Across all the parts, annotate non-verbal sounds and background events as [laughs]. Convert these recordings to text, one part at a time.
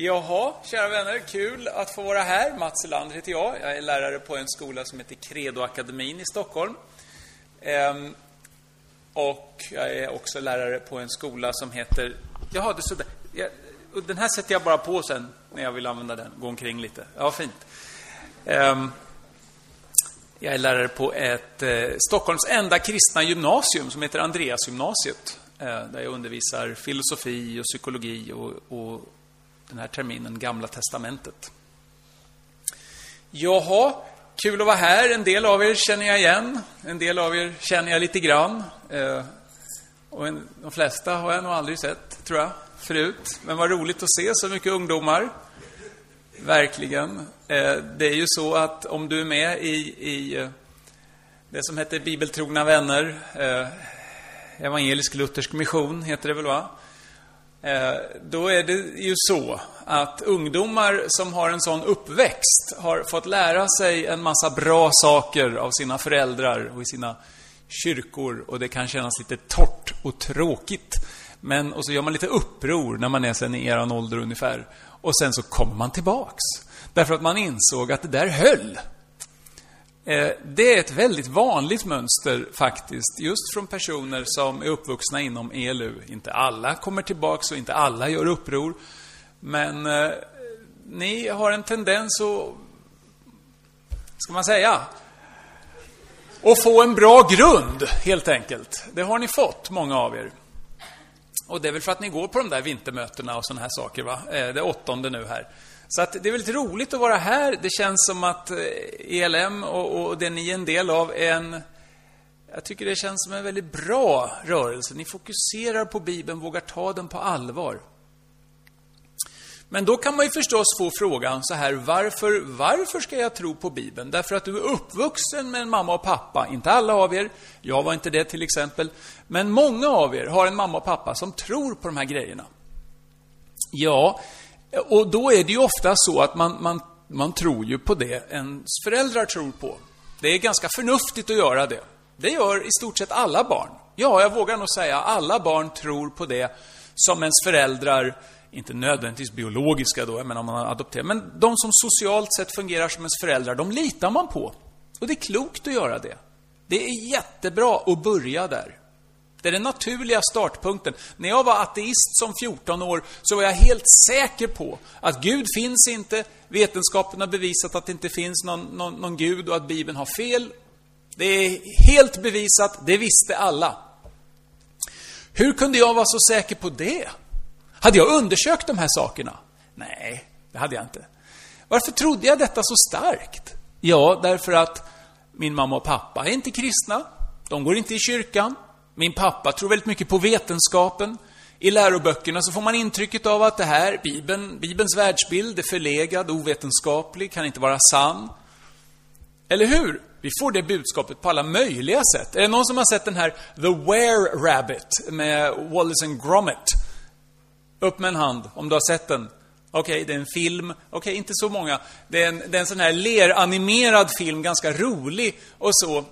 Jaha, kära vänner, kul att få vara här. Mats Elander heter jag. Jag är lärare på en skola som heter Credoakademin i Stockholm. Ehm, och jag är också lärare på en skola som heter... Jaha, det sådär. Jag, den här sätter jag bara på sen när jag vill använda den. Gå omkring lite. Ja, fint. Ehm, jag är lärare på ett eh, Stockholms enda kristna gymnasium som heter Andreasgymnasiet. Eh, där jag undervisar filosofi och psykologi och, och den här terminen Gamla Testamentet. Jaha, kul att vara här. En del av er känner jag igen. En del av er känner jag lite grann. Eh, och en, de flesta har jag nog aldrig sett, tror jag, förut. Men vad roligt att se så mycket ungdomar. Verkligen. Eh, det är ju så att om du är med i, i eh, det som heter Bibeltrogna vänner, eh, Evangelisk-luthersk mission heter det väl, va? Eh, då är det ju så att ungdomar som har en sån uppväxt har fått lära sig en massa bra saker av sina föräldrar och i sina kyrkor och det kan kännas lite torrt och tråkigt. Men, och så gör man lite uppror när man är sen i eran ålder ungefär. Och sen så kommer man tillbaks. Därför att man insåg att det där höll. Eh, det är ett väldigt vanligt mönster faktiskt, just från personer som är uppvuxna inom ELU. Inte alla kommer tillbaks och inte alla gör uppror. Men eh, ni har en tendens att, ska man säga, att få en bra grund, helt enkelt. Det har ni fått, många av er. Och det är väl för att ni går på de där vintermötena och sådana här saker, va? Det det åttonde nu här. Så att det är väldigt roligt att vara här. Det känns som att eh, ELM och, och det ni är en del av är en... Jag tycker det känns som en väldigt bra rörelse. Ni fokuserar på Bibeln, vågar ta den på allvar. Men då kan man ju förstås få frågan så här, varför, varför ska jag tro på Bibeln? Därför att du är uppvuxen med en mamma och pappa. Inte alla av er, jag var inte det till exempel. Men många av er har en mamma och pappa som tror på de här grejerna. Ja, och då är det ju ofta så att man, man, man tror ju på det ens föräldrar tror på. Det är ganska förnuftigt att göra det. Det gör i stort sett alla barn. Ja, jag vågar nog säga alla barn tror på det som ens föräldrar inte nödvändigtvis biologiska då, men om man har adopterat, men de som socialt sett fungerar som ens föräldrar, de litar man på. Och det är klokt att göra det. Det är jättebra att börja där. Det är den naturliga startpunkten. När jag var ateist som 14 år så var jag helt säker på att Gud finns inte, vetenskapen har bevisat att det inte finns någon, någon, någon Gud och att Bibeln har fel. Det är helt bevisat, det visste alla. Hur kunde jag vara så säker på det? Hade jag undersökt de här sakerna? Nej, det hade jag inte. Varför trodde jag detta så starkt? Ja, därför att min mamma och pappa är inte kristna. De går inte i kyrkan. Min pappa tror väldigt mycket på vetenskapen. I läroböckerna så får man intrycket av att det här, Bibeln, Bibelns världsbild är förlegad, ovetenskaplig, kan inte vara sann. Eller hur? Vi får det budskapet på alla möjliga sätt. Är det någon som har sett den här The Were Rabbit med Wallace and Gromit? Upp med en hand om du har sett den. Okej, okay, det är en film. Okej, okay, inte så många. Det är, en, det är en sån här leranimerad film, ganska rolig och så.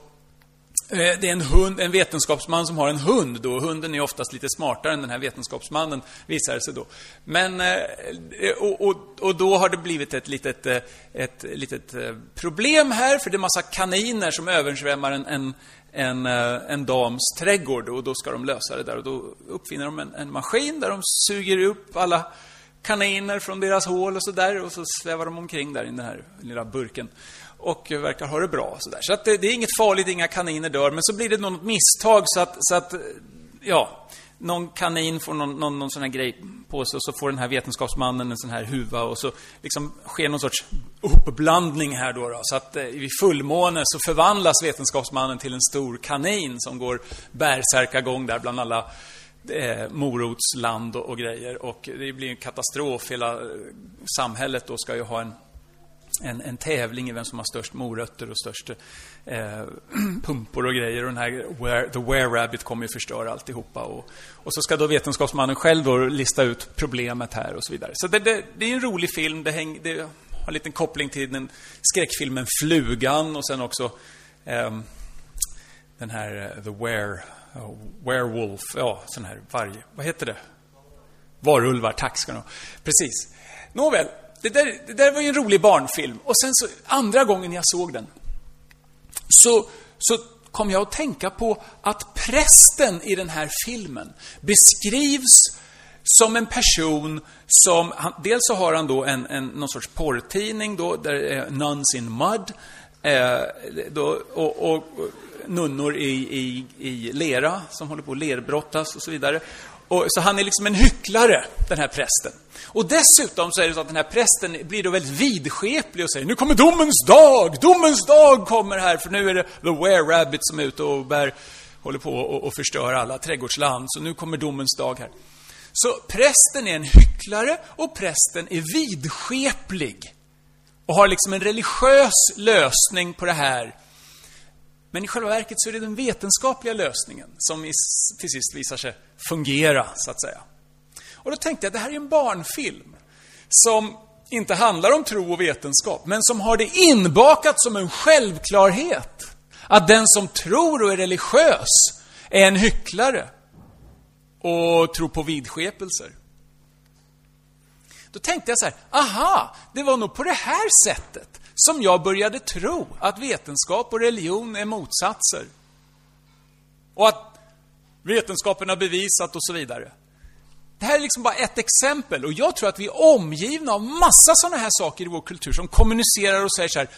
Eh, det är en, hund, en vetenskapsman som har en hund då. Hunden är oftast lite smartare än den här vetenskapsmannen, visar det sig då. Men, eh, eh, och, och, och då har det blivit ett litet, ett litet problem här, för det är massa kaniner som översvämmar en, en, en, en dams trädgård och då ska de lösa det där. Och då uppfinner de en, en maskin där de suger upp alla kaniner från deras hål och så där och så svävar de omkring där i den här lilla burken och verkar ha det bra. Så, där. så att det, det, är inget farligt, inga kaniner dör. Men så blir det något misstag så att, så att ja, någon kanin får någon, någon, någon sån här grej på sig och så får den här vetenskapsmannen en sån här huva och så liksom sker någon sorts uppblandning här då. då. Så att eh, vid fullmåne så förvandlas vetenskapsmannen till en stor kanin som går bärsärkagång där bland alla eh, morotsland och, och grejer. Och det blir en katastrof. Hela eh, samhället då ska ju ha en en, en tävling i vem som har störst morötter och störst eh, [clears throat] pumpor och grejer. Och den här where, The Where Rabbit kommer ju förstöra alltihopa. Och, och så ska då vetenskapsmannen själv då lista ut problemet här och så vidare. Så det, det, det är en rolig film. Det, häng, det har en liten koppling till den skräckfilmen Flugan och sen också eh, den här eh, The Where, oh, Werewolf, ja, sån här varg. Vad heter det? Varulvar, tack ska du ha. Precis. Nåväl, det där, det där var ju en rolig barnfilm. Och sen så, andra gången jag såg den, så, så kom jag att tänka på att prästen i den här filmen beskrivs som en person som, han, dels så har han då en, en, någon sorts porrtidning då, där är Nuns in Mud, eh, då, och, och, och nunnor i, i, i lera, som håller på att lerbrottas och så vidare. Och, så han är liksom en hycklare, den här prästen. Och dessutom så är det så att den här prästen blir då väldigt vidskeplig och säger nu kommer domens dag, domens dag kommer här, för nu är det the were rabbit som är ute och bär, håller på och, och förstör alla trädgårdsland, så nu kommer domens dag här. Så prästen är en hycklare och prästen är vidskeplig och har liksom en religiös lösning på det här. Men i själva verket så är det den vetenskapliga lösningen som till sist visar sig fungera, så att säga. Och då tänkte jag, det här är en barnfilm som inte handlar om tro och vetenskap, men som har det inbakat som en självklarhet. Att den som tror och är religiös är en hycklare och tror på vidskepelser. Då tänkte jag så här, aha, det var nog på det här sättet som jag började tro att vetenskap och religion är motsatser. Och att vetenskapen har bevisat och så vidare. Det här är liksom bara ett exempel och jag tror att vi är omgivna av massa sådana här saker i vår kultur som kommunicerar och säger så här,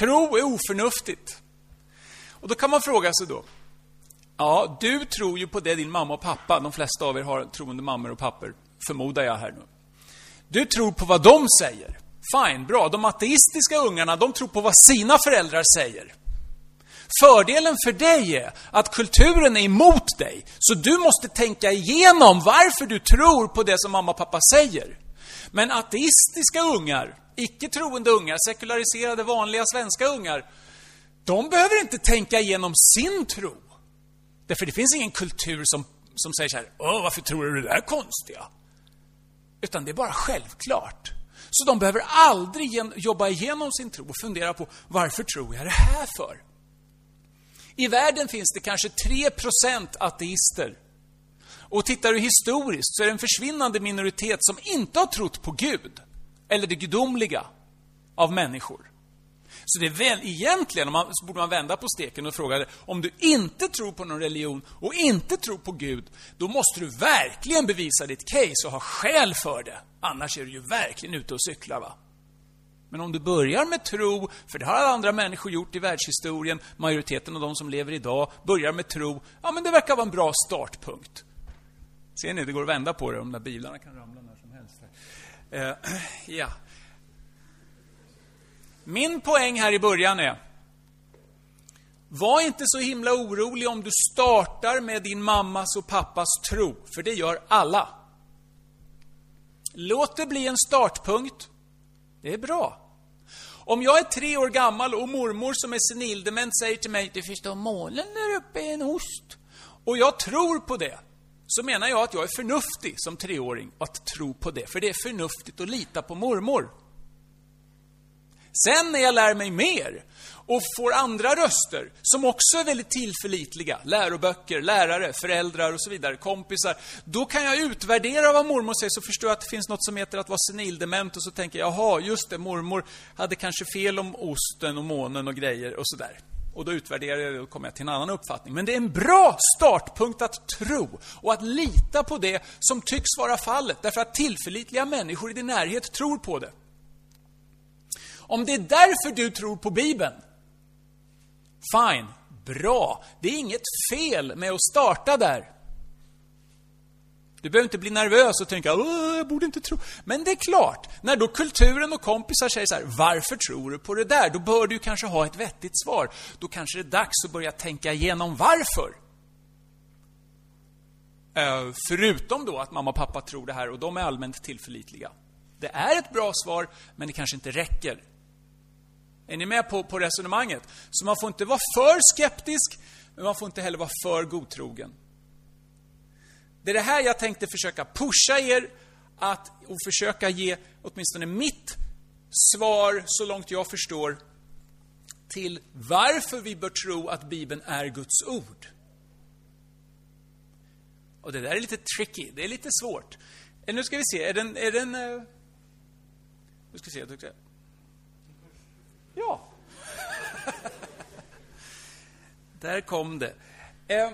tro är oförnuftigt. Och då kan man fråga sig då, ja, du tror ju på det din mamma och pappa, de flesta av er har troende mammor och pappor, förmodar jag här nu. Du tror på vad de säger. Fine, bra. De ateistiska ungarna, de tror på vad sina föräldrar säger. Fördelen för dig är att kulturen är emot dig, så du måste tänka igenom varför du tror på det som mamma och pappa säger. Men ateistiska ungar, icke troende ungar, sekulariserade vanliga svenska ungar, de behöver inte tänka igenom sin tro. Därför det finns ingen kultur som, som säger så här, Åh, varför tror du det där konstiga? Utan det är bara självklart. Så de behöver aldrig jobba igenom sin tro och fundera på varför tror jag det här för? I världen finns det kanske 3% ateister. Och tittar du historiskt så är det en försvinnande minoritet som inte har trott på Gud, eller det gudomliga, av människor. Så det är väl egentligen, man, så borde man vända på steken och fråga om du inte tror på någon religion och inte tror på Gud, då måste du verkligen bevisa ditt case och ha skäl för det. Annars är du ju verkligen ute och cyklar, va? Men om du börjar med tro, för det har alla andra människor gjort i världshistorien, majoriteten av de som lever idag börjar med tro, ja men det verkar vara en bra startpunkt. Ser ni, det går att vända på det, de där bilarna kan ramla när som helst. Uh, [clears throat] ja. Min poäng här i början är, var inte så himla orolig om du startar med din mammas och pappas tro, för det gör alla. Låt det bli en startpunkt. Det är bra. Om jag är tre år gammal och mormor som är senildement säger till mig, du förstår, målen där uppe i en ost. Och jag tror på det. Så menar jag att jag är förnuftig som treåring att tro på det. För det är förnuftigt att lita på mormor. Sen när jag lär mig mer och får andra röster som också är väldigt tillförlitliga, läroböcker, lärare, föräldrar och så vidare, kompisar, då kan jag utvärdera vad mormor säger, så förstår jag att det finns något som heter att vara senildement och så tänker jag, jaha, just det, mormor hade kanske fel om osten och månen och grejer och sådär. Och då utvärderar jag det och kommer jag till en annan uppfattning. Men det är en bra startpunkt att tro och att lita på det som tycks vara fallet, därför att tillförlitliga människor i din närhet tror på det. Om det är därför du tror på Bibeln, fine, bra. Det är inget fel med att starta där. Du behöver inte bli nervös och tänka, Åh, jag borde inte tro. Men det är klart, när då kulturen och kompisar säger så här, varför tror du på det där? Då bör du kanske ha ett vettigt svar. Då kanske det är dags att börja tänka igenom varför. Eh, förutom då att mamma och pappa tror det här och de är allmänt tillförlitliga. Det är ett bra svar, men det kanske inte räcker. Är ni med på, på resonemanget? Så man får inte vara för skeptisk, men man får inte heller vara för godtrogen. Det är det här jag tänkte försöka pusha er att, och försöka ge åtminstone mitt svar, så långt jag förstår, till varför vi bör tro att Bibeln är Guds ord. Och det där är lite tricky, det är lite svårt. Eh, nu ska vi se, är den... Är den. Eh, nu ska vi se. Ja. [laughs] Där kom det. Eh,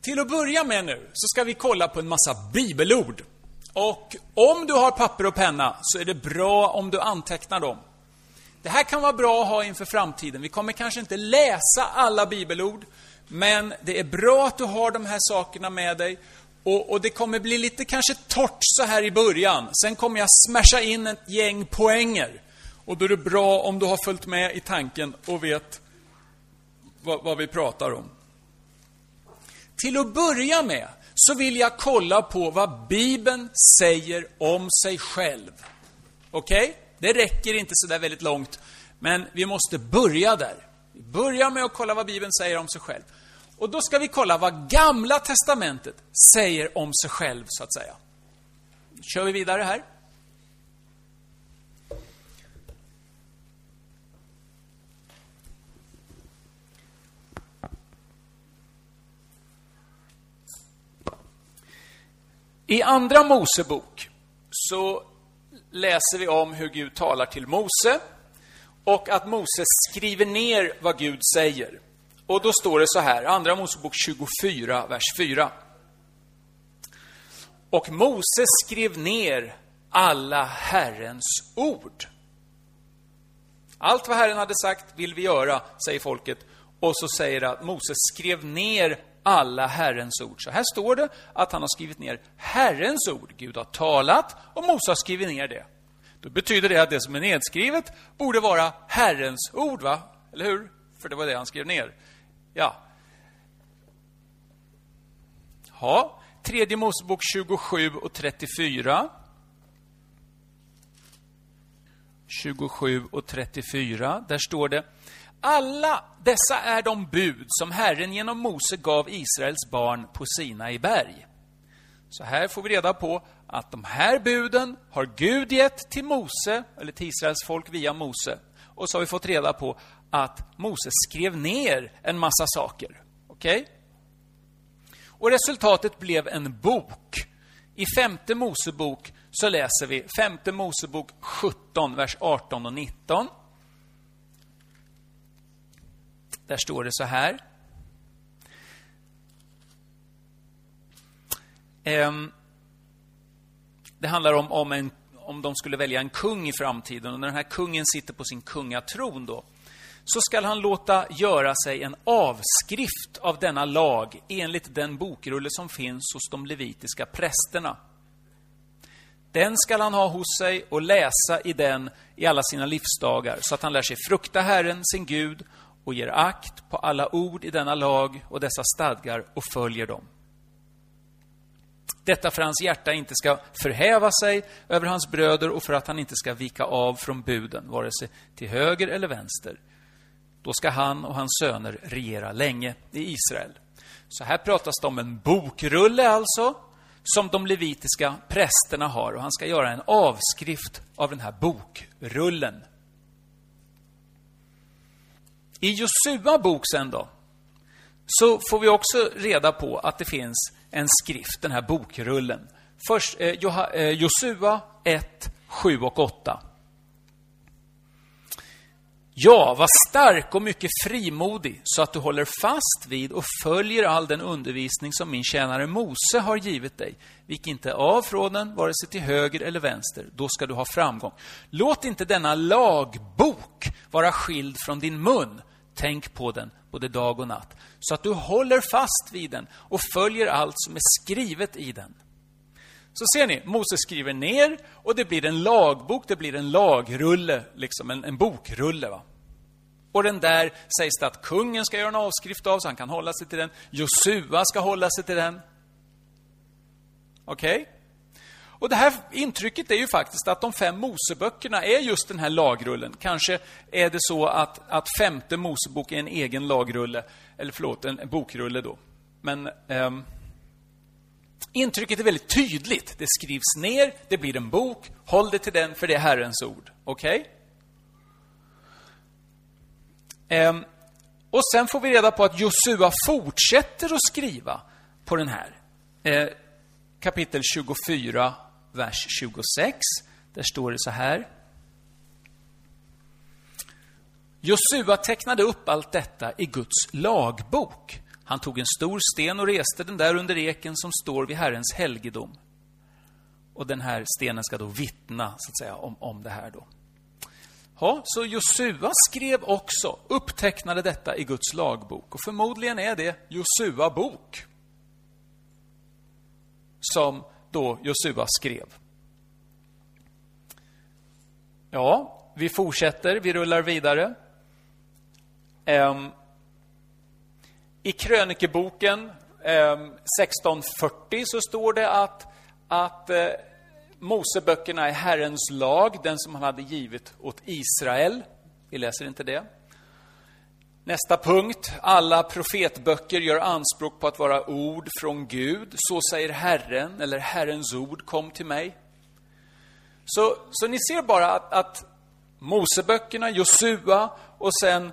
till att börja med nu så ska vi kolla på en massa bibelord. Och om du har papper och penna så är det bra om du antecknar dem. Det här kan vara bra att ha inför framtiden. Vi kommer kanske inte läsa alla bibelord, men det är bra att du har de här sakerna med dig. Och, och, det kommer bli lite kanske torrt så här i början. Sen kommer jag smasha in ett gäng poänger. Och då är det bra om du har följt med i tanken och vet vad, vad vi pratar om. Till att börja med så vill jag kolla på vad Bibeln säger om sig själv. Okej? Okay? Det räcker inte så där väldigt långt, men vi måste börja där. Vi börjar med att kolla vad Bibeln säger om sig själv. Och då ska vi kolla vad Gamla Testamentet säger om sig själv, så att säga. kör vi vidare här. I Andra Mosebok så läser vi om hur Gud talar till Mose och att Mose skriver ner vad Gud säger. Och då står det så här, Andra Mosebok 24, vers 4. Och Mose skrev ner alla Herrens ord. Allt vad Herren hade sagt vill vi göra, säger folket. Och så säger det att Mose skrev ner alla Herrens ord. Så här står det att han har skrivit ner Herrens ord. Gud har talat och Mose har skrivit ner det. Då betyder det att det som är nedskrivet borde vara Herrens ord, va? Eller hur? För det var det han skrev ner. Ja. Ja, tredje Mosebok 27 och 34. 27 och 34, där står det alla dessa är de bud som Herren genom Mose gav Israels barn på Sinai berg. Så här får vi reda på att de här buden har Gud gett till Mose, eller till Israels folk via Mose. Och så har vi fått reda på att Moses skrev ner en massa saker. Okej? Okay? Och resultatet blev en bok. I femte Mosebok så läser vi femte Mosebok 17, vers 18 och 19. Där står det så här. Ehm, det handlar om, om, en, om de skulle välja en kung i framtiden. Och när den här kungen sitter på sin kungatron då, så skall han låta göra sig en avskrift av denna lag enligt den bokrulle som finns hos de levitiska prästerna. Den skall han ha hos sig och läsa i den i alla sina livsdagar, så att han lär sig frukta Herren, sin Gud, och ger akt på alla ord i denna lag och dessa stadgar och följer dem. Detta för att hans hjärta inte ska förhäva sig över hans bröder och för att han inte ska vika av från buden, vare sig till höger eller vänster. Då ska han och hans söner regera länge i Israel. Så här pratas det om en bokrulle alltså, som de levitiska prästerna har. Och han ska göra en avskrift av den här bokrullen. I Josua bok sen då, så får vi också reda på att det finns en skrift, den här bokrullen. Först eh, eh Josua 1, 7 och 8. Ja, var stark och mycket frimodig så att du håller fast vid och följer all den undervisning som min tjänare Mose har givit dig. Vik inte av från den, vare sig till höger eller vänster. Då ska du ha framgång. Låt inte denna lagbok vara skild från din mun. Tänk på den både dag och natt, så att du håller fast vid den och följer allt som är skrivet i den. Så ser ni, Moses skriver ner och det blir en lagbok, det blir en lagrulle, liksom en, en bokrulle. Va? Och den där sägs det att kungen ska göra en avskrift av, så han kan hålla sig till den. Josua ska hålla sig till den. Okej? Okay? Och det här intrycket är ju faktiskt att de fem Moseböckerna är just den här lagrullen. Kanske är det så att, att femte Mosebok är en egen lagrulle, eller förlåt, en bokrulle då. Men eh, intrycket är väldigt tydligt. Det skrivs ner, det blir en bok, håll dig till den för det är Herrens ord. Okej? Okay? Ehm, och sen får vi reda på att Josua fortsätter att skriva på den här. Ehm, kapitel 24, vers 26. Där står det så här. Josua tecknade upp allt detta i Guds lagbok. Han tog en stor sten och reste den där under eken som står vid Herrens helgedom. Och den här stenen ska då vittna, så att säga, om, om det här då. Ja, så Josua skrev också, upptecknade detta i Guds lagbok. Och förmodligen är det Josua bok som då Josua skrev. Ja, vi fortsätter, vi rullar vidare. Um, i krönikeboken ehm, um, 1640 så står det att, att eh, Moseböckerna är Herrens lag, den som han hade givit åt Israel. Vi läser inte det. Nästa punkt. Alla profetböcker gör anspråk på att vara ord från Gud. Så säger Herren, eller Herrens ord kom till mig. Så, så ni ser bara att, att Moseböckerna, Josua och sen,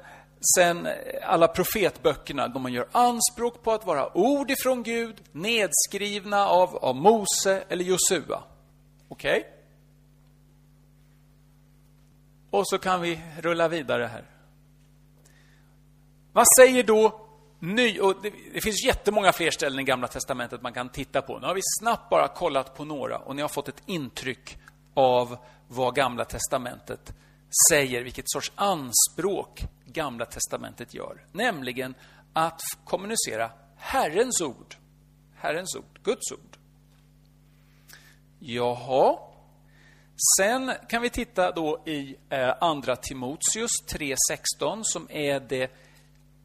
sen eh, alla profetböckerna, då man gör anspråk på att vara ord ifrån Gud, nedskrivna av, av Mose eller Josua. Okej? Okay? Och så kan vi rulla vidare här. Vad säger då ny... Och det, det finns jättemånga fler ställen i Gamla Testamentet man kan titta på. Nu har vi snabbt bara kollat på några och ni har fått ett intryck av vad Gamla Testamentet säger, vilket sorts anspråk Gamla Testamentet gör. Nämligen att kommunicera Herrens ord. Herrens ord, Guds ord. Jaha. Sen kan vi titta då i eh, Andra Timoteus 3.16 som är det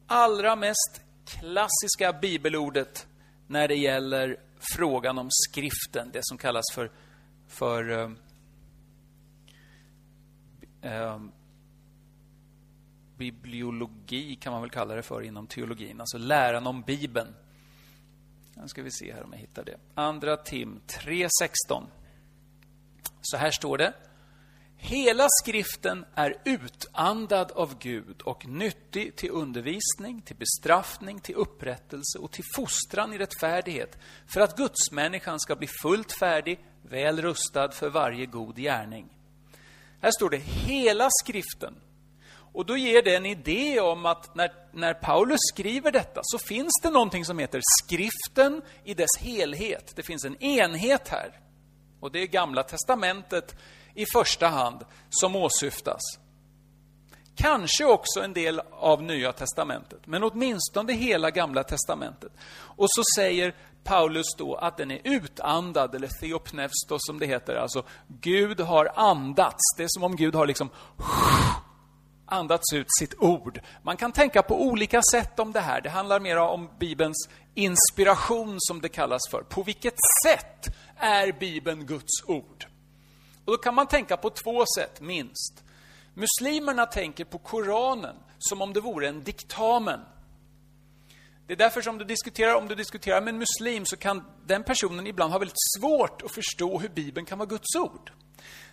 allra mest klassiska bibelordet när det gäller frågan om skriften, det som kallas för, för eh, eh, bibliologi kan man väl kalla det för inom teologin, alltså läran om Bibeln. Nu ska vi se här om jag hittar det. Andra Tim 3.16. Så här står det. Hela skriften är utandad av Gud och nyttig till undervisning, till bestraffning, till upprättelse och till fostran i rättfärdighet för att gudsmänniskan ska bli fullt färdig, väl rustad för varje god gärning. Här står det hela skriften. Och då ger det en idé om att när, när Paulus skriver detta så finns det någonting som heter skriften i dess helhet. Det finns en enhet här. Och det är Gamla Testamentet i första hand som åsyftas. Kanske också en del av Nya Testamentet, men åtminstone hela Gamla Testamentet. Och så säger Paulus då att den är utandad, eller theopneustos som det heter. Alltså, Gud har andats. Det är som om Gud har liksom andats ut sitt ord. Man kan tänka på olika sätt om det här. Det handlar mer om Bibelns inspiration, som det kallas för. På vilket sätt är Bibeln Guds ord? Och då kan man tänka på två sätt, minst. Muslimerna tänker på Koranen som om det vore en diktamen. Det är därför som du diskuterar, om du diskuterar med en muslim så kan den personen ibland ha väldigt svårt att förstå hur Bibeln kan vara Guds ord.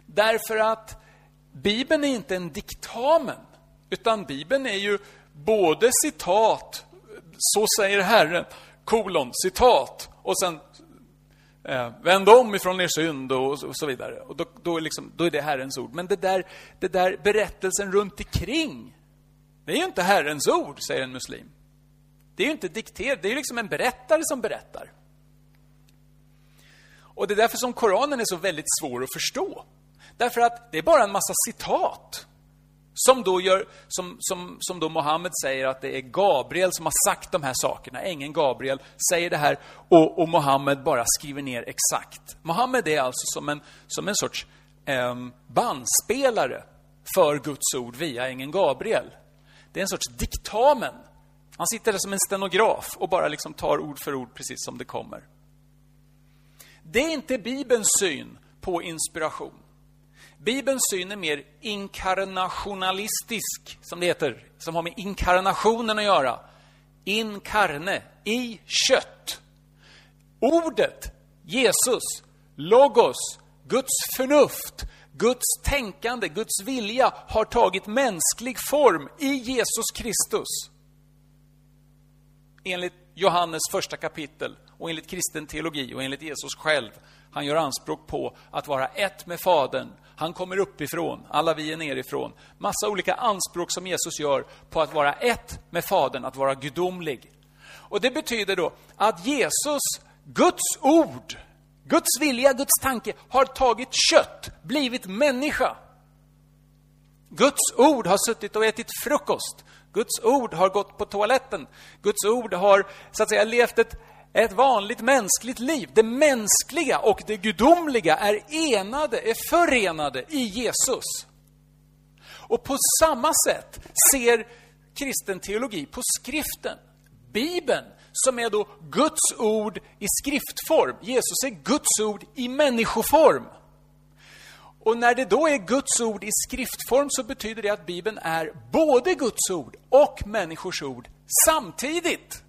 Därför att Bibeln är inte en diktamen, utan Bibeln är ju både citat, så säger Herren, kolon, citat, och sen Eh, vänd om ifrån er synd och, och så vidare. Och då, då, liksom, då, är det Herrens ord. Men det där, det där berättelsen runt omkring, det är ju inte Herrens ord, säger en muslim. Det är ju inte dikterat, det är ju liksom en berättare som berättar. Och det är därför som Koranen är så väldigt svår att förstå. Därför att det är bara en massa citat. Som då, gör, som, som, som då Mohammed säger att det är Gabriel som har sagt de här sakerna. Ängeln Gabriel säger det här och, och Mohammed bara skriver ner exakt. Mohammed är alltså som en, som en sorts eh, bandspelare för Guds ord via ängeln Gabriel. Det är en sorts diktamen. Han sitter där som en stenograf och bara liksom tar ord för ord precis som det kommer. Det är inte Bibelns syn på inspiration. Bibelns syn är mer inkarnationalistisk, som det heter, som har med inkarnationen att göra. Inkarne, i kött. Ordet, Jesus, logos, Guds förnuft, Guds tänkande, Guds vilja har tagit mänsklig form i Jesus Kristus. Enligt Johannes första kapitel och enligt kristen teologi och enligt Jesus själv. Han gör anspråk på att vara ett med Fadern. Han kommer uppifrån, alla vi är nerifrån. Massa olika anspråk som Jesus gör på att vara ett med Fadern, att vara gudomlig. Och det betyder då att Jesus, Guds ord, Guds vilja, Guds tanke, har tagit kött, blivit människa. Guds ord har suttit och ätit frukost. Guds ord har gått på toaletten. Guds ord har så att säga levt ett, ett vanligt mänskligt liv. Det mänskliga och det gudomliga är enade, är förenade i Jesus. Och på samma sätt ser kristen teologi på skriften. Bibeln, som är då Guds ord i skriftform. Jesus är Guds ord i människoform. Och när det då är Guds ord i skriftform så betyder det att Bibeln är både Guds ord och människors ord samtidigt.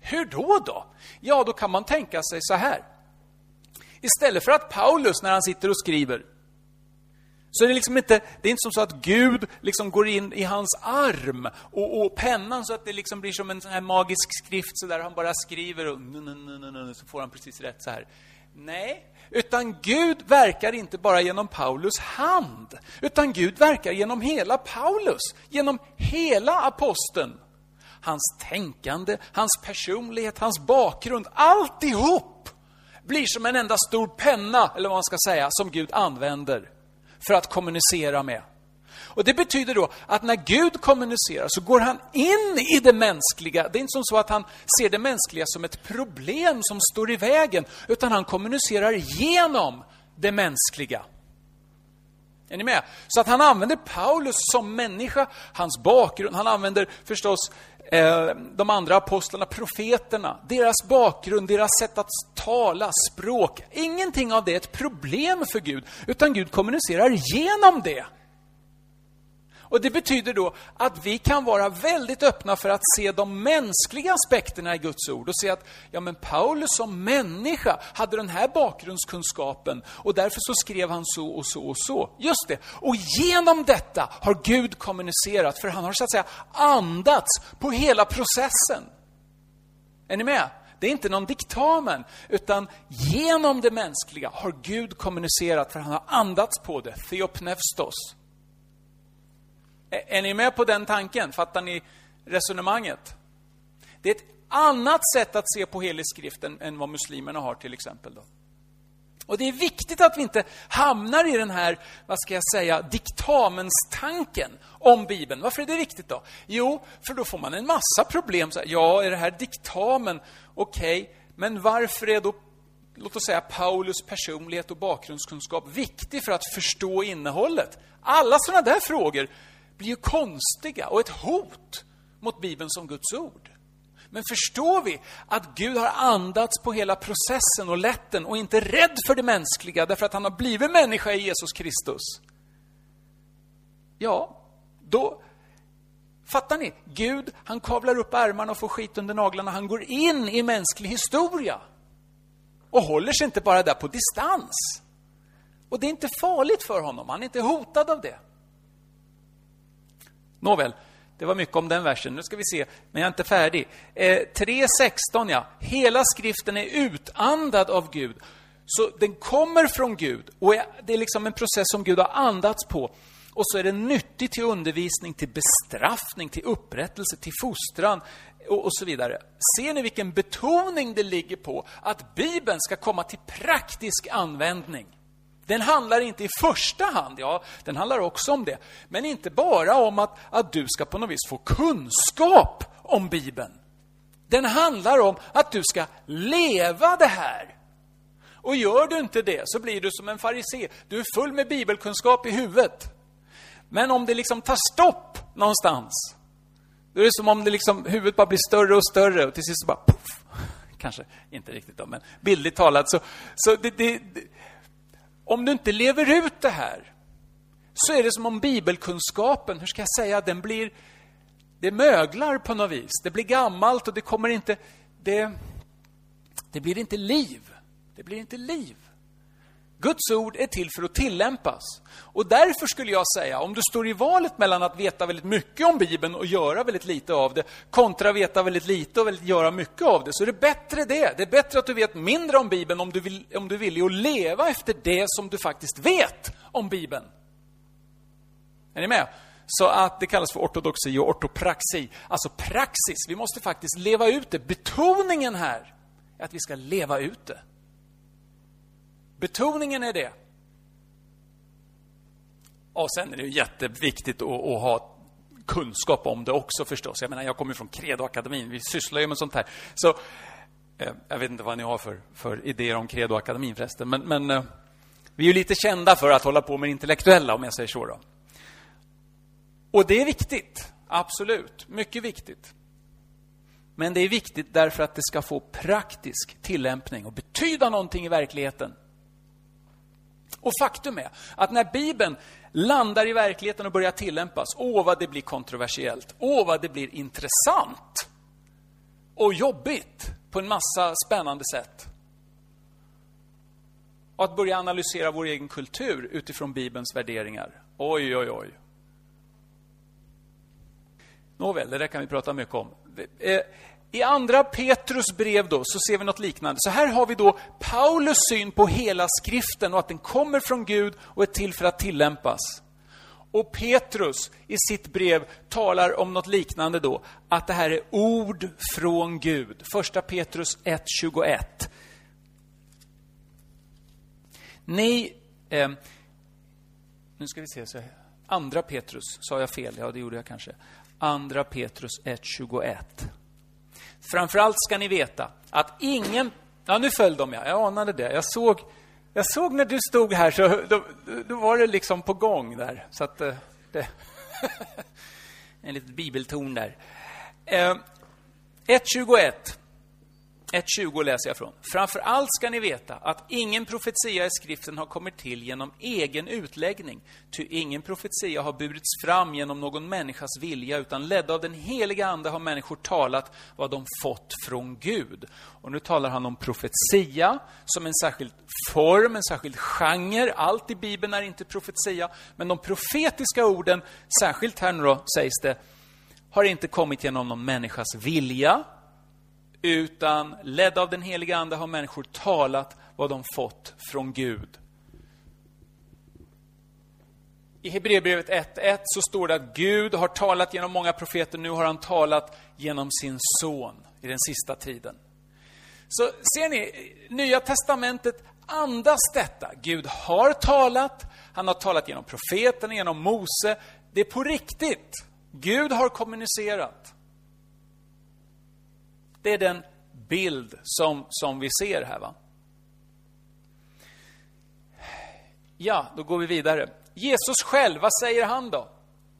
Hur då då? Ja, då kan man tänka sig så här. Istället för att Paulus, när han sitter och skriver, så är det liksom inte, det är inte som så att Gud liksom går in i hans arm och, och pennan så att det liksom blir som en sån här magisk skrift så där han bara skriver och så får han precis rätt så här. Nej, utan Gud verkar inte bara genom Paulus hand, utan Gud verkar genom hela Paulus, genom hela aposteln. Hans tänkande, hans personlighet, hans bakgrund, alltihop blir som en enda stor penna, eller vad man ska säga, som Gud använder för att kommunicera med. Och Det betyder då att när Gud kommunicerar så går han in i det mänskliga. Det är inte som så att han ser det mänskliga som ett problem som står i vägen, utan han kommunicerar genom det mänskliga. Är ni med? Så att han använder Paulus som människa, hans bakgrund, han använder förstås eh, de andra apostlarna, profeterna, deras bakgrund, deras sätt att tala, språk. Ingenting av det är ett problem för Gud, utan Gud kommunicerar genom det. Och Det betyder då att vi kan vara väldigt öppna för att se de mänskliga aspekterna i Guds ord och se att ja, men Paulus som människa hade den här bakgrundskunskapen och därför så skrev han så och så och så. Just det. Och genom detta har Gud kommunicerat, för han har så att säga andats på hela processen. Är ni med? Det är inte någon diktamen, utan genom det mänskliga har Gud kommunicerat, för han har andats på det. theopnevstos. Är ni med på den tanken? Fattar ni resonemanget? Det är ett annat sätt att se på helig skrift än, än vad muslimerna har till exempel. Då. Och det är viktigt att vi inte hamnar i den här, vad ska jag säga, diktamenstanken om Bibeln. Varför är det viktigt då? Jo, för då får man en massa problem. Så här, ja, är det här diktamen? Okej, okay, men varför är då, låt oss säga, Paulus personlighet och bakgrundskunskap viktig för att förstå innehållet? Alla sådana där frågor blir ju konstiga och ett hot mot Bibeln som Guds ord. Men förstår vi att Gud har andats på hela processen och lett den och inte är rädd för det mänskliga därför att han har blivit människa i Jesus Kristus? Ja, då Fattar ni? Gud, han kavlar upp ärmarna och får skit under naglarna. Han går in i mänsklig historia. Och håller sig inte bara där på distans. Och det är inte farligt för honom. Han är inte hotad av det. Nåväl, det var mycket om den versen. Nu ska vi se, men jag är inte färdig. Eh, 3.16, ja. Hela skriften är utandad av Gud. Så den kommer från Gud och det är liksom en process som Gud har andats på. Och så är den nyttig till undervisning, till bestraffning, till upprättelse, till fostran och, och så vidare. Ser ni vilken betoning det ligger på att Bibeln ska komma till praktisk användning? Den handlar inte i första hand, ja, den handlar också om det, men inte bara om att, att du ska på något vis få kunskap om Bibeln. Den handlar om att du ska leva det här. Och gör du inte det så blir du som en farisé. Du är full med bibelkunskap i huvudet. Men om det liksom tar stopp någonstans, då är det som om det liksom, huvudet bara blir större och större och till sist så bara poff. Kanske inte riktigt då, men bildligt talat så, så det, det, om du inte lever ut det här så är det som om bibelkunskapen, hur ska jag säga, den blir... Det möglar på något vis. Det blir gammalt och det kommer inte... Det, det blir inte liv. Det blir inte liv. Guds ord är till för att tillämpas. Och därför skulle jag säga, om du står i valet mellan att veta väldigt mycket om Bibeln och göra väldigt lite av det, kontra veta väldigt lite och göra mycket av det, så är det bättre det. Det är bättre att du vet mindre om Bibeln om du, vill, om du vill att leva efter det som du faktiskt vet om Bibeln. Är ni med? Så att det kallas för ortodoxi och ortopraxi. Alltså praxis, vi måste faktiskt leva ut det. Betoningen här är att vi ska leva ut det. Betoningen är det. Och sen är det jätteviktigt att, att ha kunskap om det också förstås. Jag menar, jag kommer från Credoakademin, vi sysslar ju med sånt här. Så, eh, jag vet inte vad ni har för, för idéer om Credoakademin förresten, men, men eh, vi är ju lite kända för att hålla på med intellektuella, om jag säger så. Då. Och det är viktigt, absolut. Mycket viktigt. Men det är viktigt därför att det ska få praktisk tillämpning och betyda någonting i verkligheten. Och faktum är att när Bibeln landar i verkligheten och börjar tillämpas, åh vad det blir kontroversiellt, åh vad det blir intressant och jobbigt på en massa spännande sätt. Och att börja analysera vår egen kultur utifrån Bibelns värderingar. Oj, oj, oj. Nåväl, det där kan vi prata mycket om. Eh, i andra Petrus brev då, så ser vi något liknande. Så här har vi då Paulus syn på hela skriften och att den kommer från Gud och är till för att tillämpas. Och Petrus i sitt brev talar om något liknande då, att det här är ord från Gud. Första Petrus 1.21. Ni, eh, nu ska vi se, så andra Petrus, sa jag fel? Ja, det gjorde jag kanske. Andra Petrus 1.21. Framförallt ska ni veta att ingen... Ja, nu föll de, ja. Jag anade det. Jag såg, jag såg när du stod här, så då, då var det liksom på gång där. Så att eh, det... [laughs] en litet bibelton där. Eh, 1.21. 1.20 läser jag från. Framför allt ska ni veta att ingen profetia i skriften har kommit till genom egen utläggning. Ty ingen profetia har burits fram genom någon människas vilja, utan ledda av den heliga Ande har människor talat vad de fått från Gud. Och nu talar han om profetia som en särskild form, en särskild genre. Allt i Bibeln är inte profetia, men de profetiska orden, särskilt här nu då, sägs det, har inte kommit genom någon människas vilja, utan ledda av den heliga Ande har människor talat vad de fått från Gud. I Hebreerbrevet 1.1 så står det att Gud har talat genom många profeter, nu har han talat genom sin son i den sista tiden. Så ser ni, Nya Testamentet andas detta. Gud har talat, han har talat genom profeterna, genom Mose. Det är på riktigt. Gud har kommunicerat. Det är den bild som, som vi ser här. Va? Ja, då går vi vidare. Jesus själv, vad säger han då?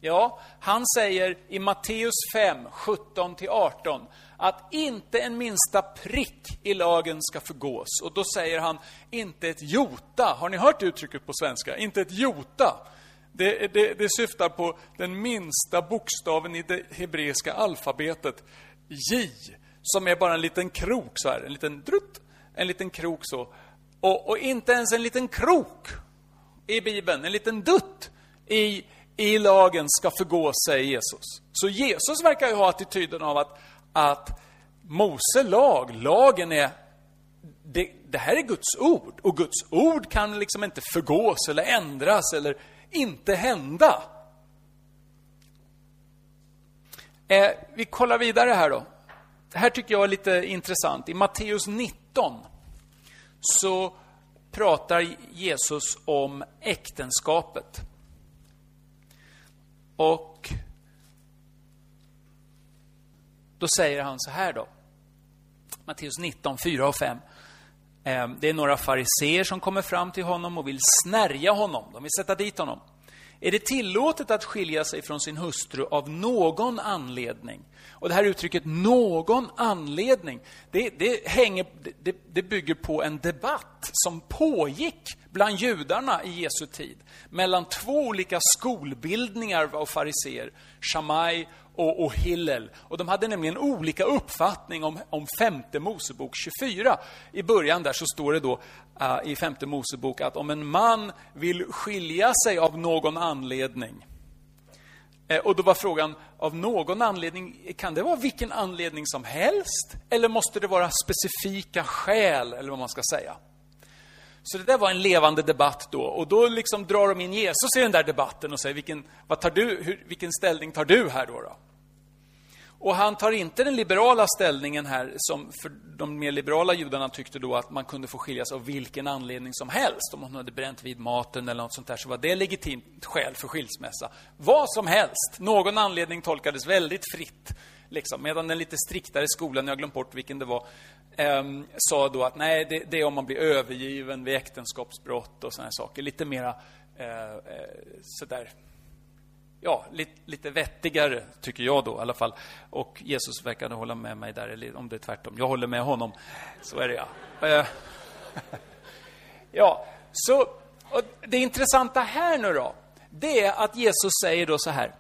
Ja, han säger i Matteus 5, 17-18 att inte en minsta prick i lagen ska förgås. Och då säger han, inte ett jota. Har ni hört uttrycket på svenska? Inte ett jota. Det, det, det syftar på den minsta bokstaven i det hebreiska alfabetet, J som är bara en liten krok så här, en liten drutt, en liten krok så. Och, och, inte ens en liten krok i Bibeln, en liten dutt i, i lagen ska förgå, säger Jesus. Så Jesus verkar ju ha attityden av att, att Mose lag, lagen är det, det, här är Guds ord och Guds ord kan liksom inte förgås eller ändras eller inte hända. Eh, vi kollar vidare här då. Det här tycker jag är lite intressant. I Matteus 19 så pratar Jesus om äktenskapet. Och då säger han så här då. Matteus 19, 4 och 5. Ehm, det är några fariseer som kommer fram till honom och vill snärja honom. De vill sätta dit honom. Är det tillåtet att skilja sig från sin hustru av någon anledning? Och det här uttrycket ”någon anledning”, det, det, hänger, det, det bygger på en debatt som pågick bland judarna i Jesu tid mellan två olika skolbildningar av fariser, Shammai och, och Hillel. Och de hade nämligen olika uppfattning om, om femte Mosebok 24. I början där så står det då uh, i femte Mosebok att om en man vill skilja sig av någon anledning eh, och då var frågan, av någon anledning, kan det vara vilken anledning som helst? Eller måste det vara specifika skäl, eller vad man ska säga? Så det där var en levande debatt då. Och då liksom drar de in Jesus i den där debatten och säger, vilken, vad tar du, hur, vilken ställning tar du här då? då? Och han tar inte den liberala ställningen här, som för de mer liberala judarna tyckte då att man kunde få skiljas av vilken anledning som helst. Om hon hade bränt vid maten eller något sånt där, så var det legitimt skäl för skilsmässa. Vad som helst. Någon anledning tolkades väldigt fritt. Liksom. Medan den lite striktare skolan, jag har glömt bort vilken det var, eh, sa då att nej, det, det, är om man blir övergiven vid äktenskapsbrott och sådana saker. Lite mera eh, eh sådär ja, lite, lite vettigare, tycker jag då i alla fall. Och Jesus verkade hålla med mig där, eller om det är tvärtom. Jag håller med honom. Så är det, ja. Eh, [laughs] ja, så det intressanta här nu då, det är att Jesus säger då så här.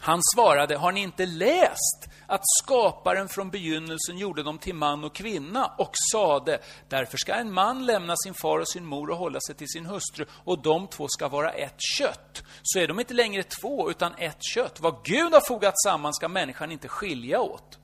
Han svarade, har ni inte läst att skaparen från begynnelsen gjorde dem till man och kvinna och sade, därför ska en man lämna sin far och sin mor och hålla sig till sin hustru och de två ska vara ett kött. Så är de inte längre två, utan ett kött. Vad Gud har fogat samman ska människan inte skilja åt.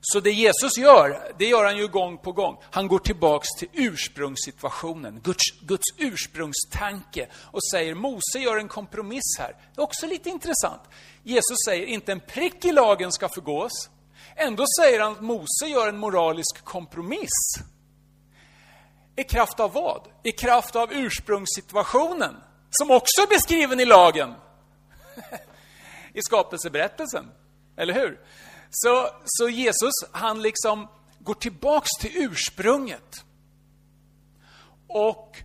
Så det Jesus gör, det gör han ju gång på gång. Han går tillbaks till ursprungssituationen, Guds, Guds ursprungstanke och säger Mose gör en kompromiss här. Det är också lite intressant. Jesus säger inte en prick i lagen ska förgås. Ändå säger han att Mose gör en moralisk kompromiss. I kraft av vad? I kraft av ursprungssituationen, som också är beskriven i lagen. [laughs] I skapelseberättelsen, eller hur? Så, så Jesus, han liksom går tillbaks till ursprunget. Och,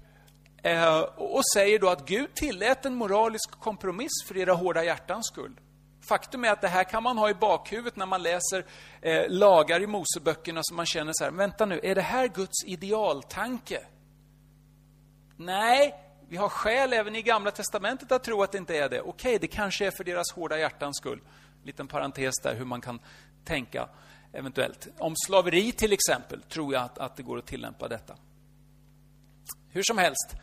eh, och säger då att Gud tillät en moralisk kompromiss för era hårda hjärtans skull. Faktum är att det här kan man ha i bakhuvudet när man läser eh, lagar i Moseböckerna, så man känner så här, vänta nu, är det här Guds idealtanke? Nej, vi har skäl även i Gamla Testamentet att tro att det inte är det. Okej, det kanske är för deras hårda hjärtans skull liten parentes där hur man kan tänka eventuellt. Om slaveri till exempel tror jag att, att det går att tillämpa detta. Hur som helst,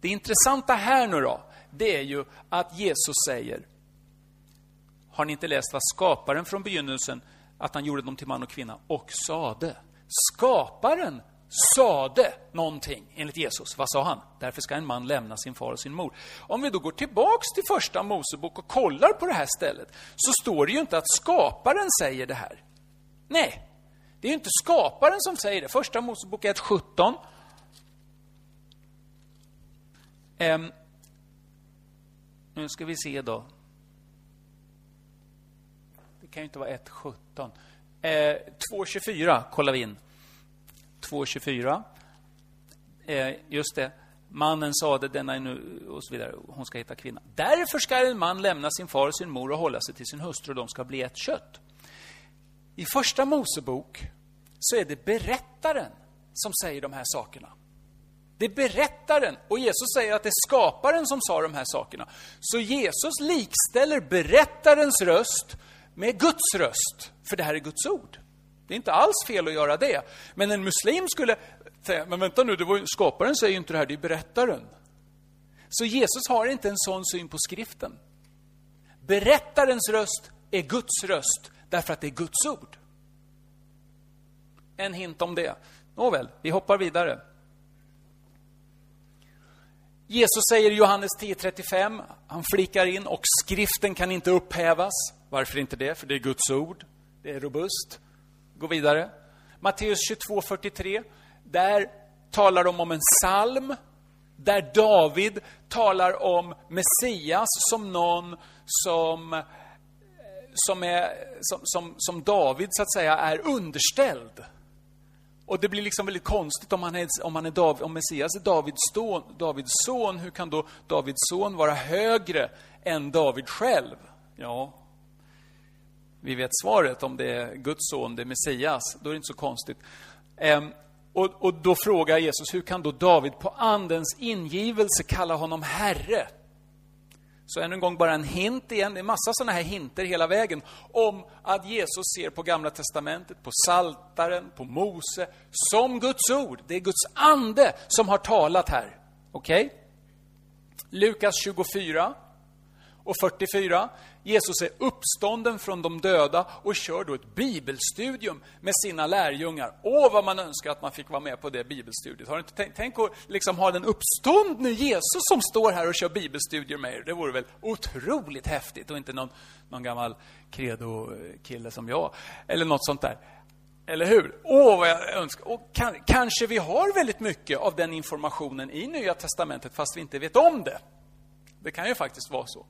det intressanta här nu då, det är ju att Jesus säger Har ni inte läst vad skaparen från begynnelsen, att han gjorde dem till man och kvinna, och sade? Skaparen sade någonting, enligt Jesus. Vad sa han? Därför ska en man lämna sin far och sin mor. Om vi då går tillbaks till första Mosebok och kollar på det här stället, så står det ju inte att skaparen säger det här. Nej, det är ju inte skaparen som säger det. Första Mosebok 1.17. Um, nu ska vi se då. Det kan ju inte vara 1.17. Eh, 2.24 kollar vi in. 2.24. Eh, just det. Mannen sade, denna är nu, och så vidare, hon ska hitta kvinnan. Därför ska en man lämna sin far och sin mor och hålla sig till sin hustru och de ska bli ett kött. I första Mosebok så är det berättaren som säger de här sakerna. Det är berättaren, och Jesus säger att det är skaparen som sa de här sakerna. Så Jesus likställer berättarens röst med Guds röst, för det här är Guds ord. Det är inte alls fel att göra det. Men en muslim skulle säga, men vänta nu, det var, skaparen säger ju inte det här, det är berättaren. Så Jesus har inte en sån syn på skriften. Berättarens röst är Guds röst, därför att det är Guds ord. En hint om det. Nåväl, vi hoppar vidare. Jesus säger i Johannes 10.35, han flikar in, och skriften kan inte upphävas. Varför inte det? För det är Guds ord. Det är robust. Gå vidare. Matteus 22.43. Där talar de om en psalm där David talar om Messias som någon som, eh, som, är, som, som, som David, så att säga, är underställd. Och det blir liksom väldigt konstigt om, han är, om, han är David, om Messias är Davids, son, Davids son. Hur kan då Davids son vara högre än David själv? Ja, vi vet svaret om det är Guds son, det är Messias, då är det inte så konstigt. Ehm, och, och då frågar Jesus, hur kan då David på Andens ingivelse kalla honom Herre? Så ännu en gång bara en hint igen, det är massa sådana här hinter hela vägen om att Jesus ser på Gamla Testamentet, på Saltaren, på Mose, som Guds ord. Det är Guds ande som har talat här. Okej? Okay? Lukas 24 och 44. Jesus är uppstånden från de döda och kör då ett bibelstudium med sina lärjungar. Åh, vad man önskar att man fick vara med på det bibelstudiet. Har du inte tänkt, tänk att liksom ha den uppståndne Jesus som står här och kör bibelstudier med er. Det vore väl otroligt häftigt och inte någon, någon gammal credo-kille som jag. Eller något sånt där. Eller hur? Åh, vad jag önskar. Och kan, kanske vi har väldigt mycket av den informationen i Nya Testamentet fast vi inte vet om det. Det kan ju faktiskt vara så.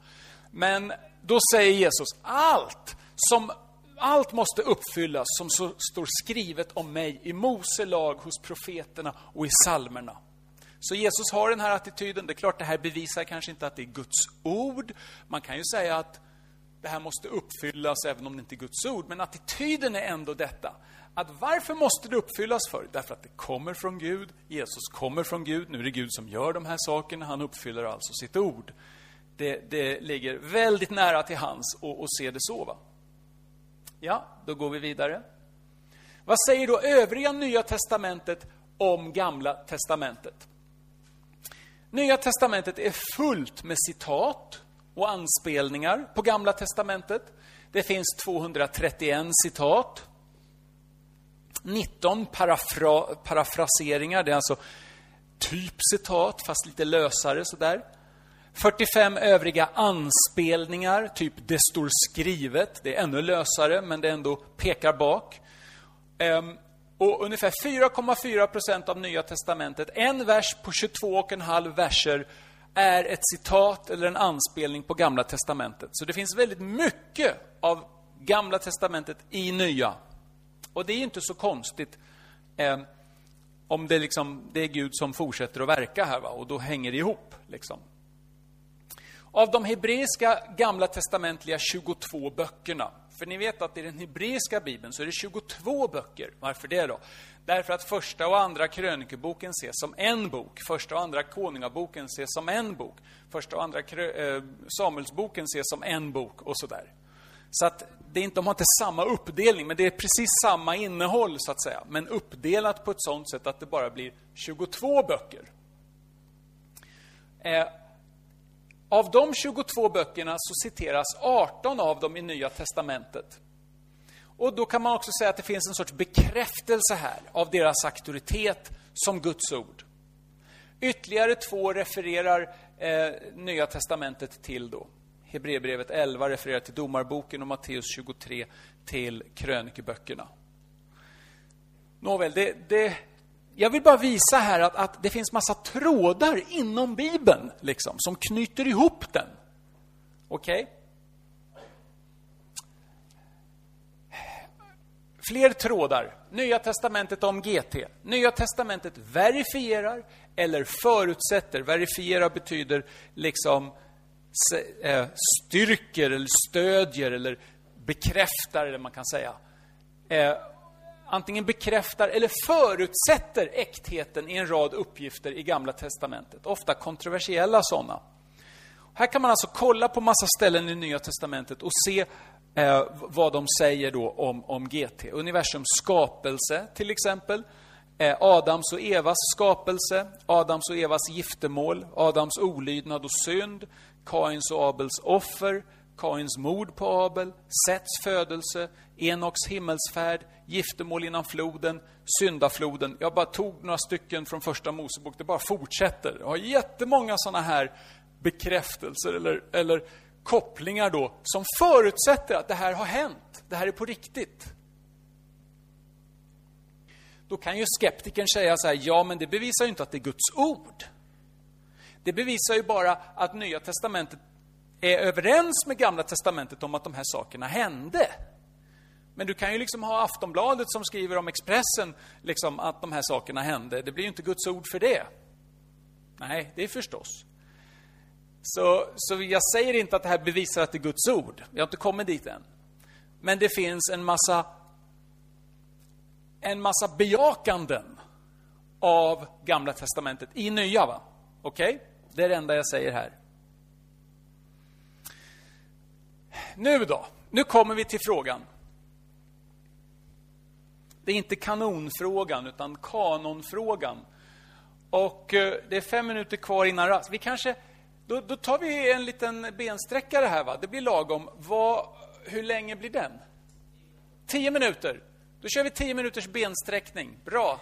Men då säger Jesus, allt som allt måste uppfyllas som så står skrivet om mig i Mose lag, hos profeterna och i salmerna. Så Jesus har den här attityden. Det är klart, det här bevisar kanske inte att det är Guds ord. Man kan ju säga att det här måste uppfyllas även om det inte är Guds ord. Men attityden är ändå detta. Att varför måste det uppfyllas för? Därför att det kommer från Gud. Jesus kommer från Gud. Nu är det Gud som gör de här sakerna. Han uppfyller alltså sitt ord det, det ligger väldigt nära till hans att se det så. Va? Ja, då går vi vidare. Vad säger då övriga Nya Testamentet om Gamla Testamentet? Nya Testamentet är fullt med citat och anspelningar på Gamla Testamentet. Det finns 231 citat. 19 parafra, parafraseringar, det är alltså typ citat, fast lite lösare sådär. 45 övriga anspelningar, typ det står skrivet. Det är ännu lösare, men det ändå pekar bak. Ehm, och ungefär 4,4 procent av Nya Testamentet, en vers på 22,5 verser, är ett citat eller en anspelning på Gamla Testamentet. Så det finns väldigt mycket av Gamla Testamentet i Nya. Och det är inte så konstigt eh, om det, liksom, det är Gud som fortsätter att verka här, va? och då hänger det ihop. Liksom. Av de hebreiska gamla testamentliga 22 böckerna, för ni vet att i den hebreiska bibeln så är det 22 böcker. Varför det då? Därför att första och andra krönikeboken ses som en bok. Första och andra konungaboken ses som en bok. Första och andra eh, Samuelsboken ses som en bok och sådär. Så att det är inte, de har inte samma uppdelning, men det är precis samma innehåll så att säga. Men uppdelat på ett sådant sätt att det bara blir 22 böcker. Eh, av de 22 böckerna så citeras 18 av dem i Nya Testamentet. Och då kan man också säga att det finns en sorts bekräftelse här av deras auktoritet som Guds ord. Ytterligare två refererar eh, Nya Testamentet till då. Hebreerbrevet 11 refererar till Domarboken och Matteus 23 till krönikeböckerna. Nåväl, det, det jag vill bara visa här att, att det finns massa trådar inom Bibeln liksom, som knyter ihop den. Okej? Okay? Fler trådar. Nya testamentet om GT. Nya testamentet verifierar eller förutsätter. Verifiera betyder liksom eh, styrker eller stödjer eller bekräftar, eller man kan säga. Eh, Antingen bekräftar eller förutsätter äktheten i en rad uppgifter i Gamla Testamentet. Ofta kontroversiella sådana. Här kan man alltså kolla på massa ställen i Nya Testamentet och se eh, vad de säger då om, om GT. Universums skapelse, till exempel. Eh, Adams och Evas skapelse, Adams och Evas giftermål, Adams olydnad och synd, Kains och Abels offer, Kains mord på Abel, Sets födelse, Enoks himmelsfärd, giftermål innan floden, syndafloden. Jag bara tog några stycken från första Mosebok, det bara fortsätter. Jag har jättemånga sådana här bekräftelser eller, eller kopplingar då, som förutsätter att det här har hänt. Det här är på riktigt. Då kan ju skeptikern säga så här, ja men det bevisar ju inte att det är Guds ord. Det bevisar ju bara att Nya Testamentet är överens med Gamla Testamentet om att de här sakerna hände. Men du kan ju liksom ha Aftonbladet som skriver om Expressen, liksom att de här sakerna hände. Det blir ju inte Guds ord för det. Nej, det är förstås. Så, så jag säger inte att det här bevisar att det är Guds ord. Jag har inte kommit dit än. Men det finns en massa en massa bejakanden av Gamla Testamentet i Nya. va? Okej? Okay? Det är det enda jag säger här. nu då. Nu kommer vi till frågan. Det är inte kanonfrågan, utan kanonfrågan. Och eh, det är fem minuter kvar innan rast. Vi kanske, då, då, tar vi en liten bensträckare här. Va? Det blir lagom. Vad, hur länge blir den? Tio minuter. Då kör vi tio minuters bensträckning. Bra.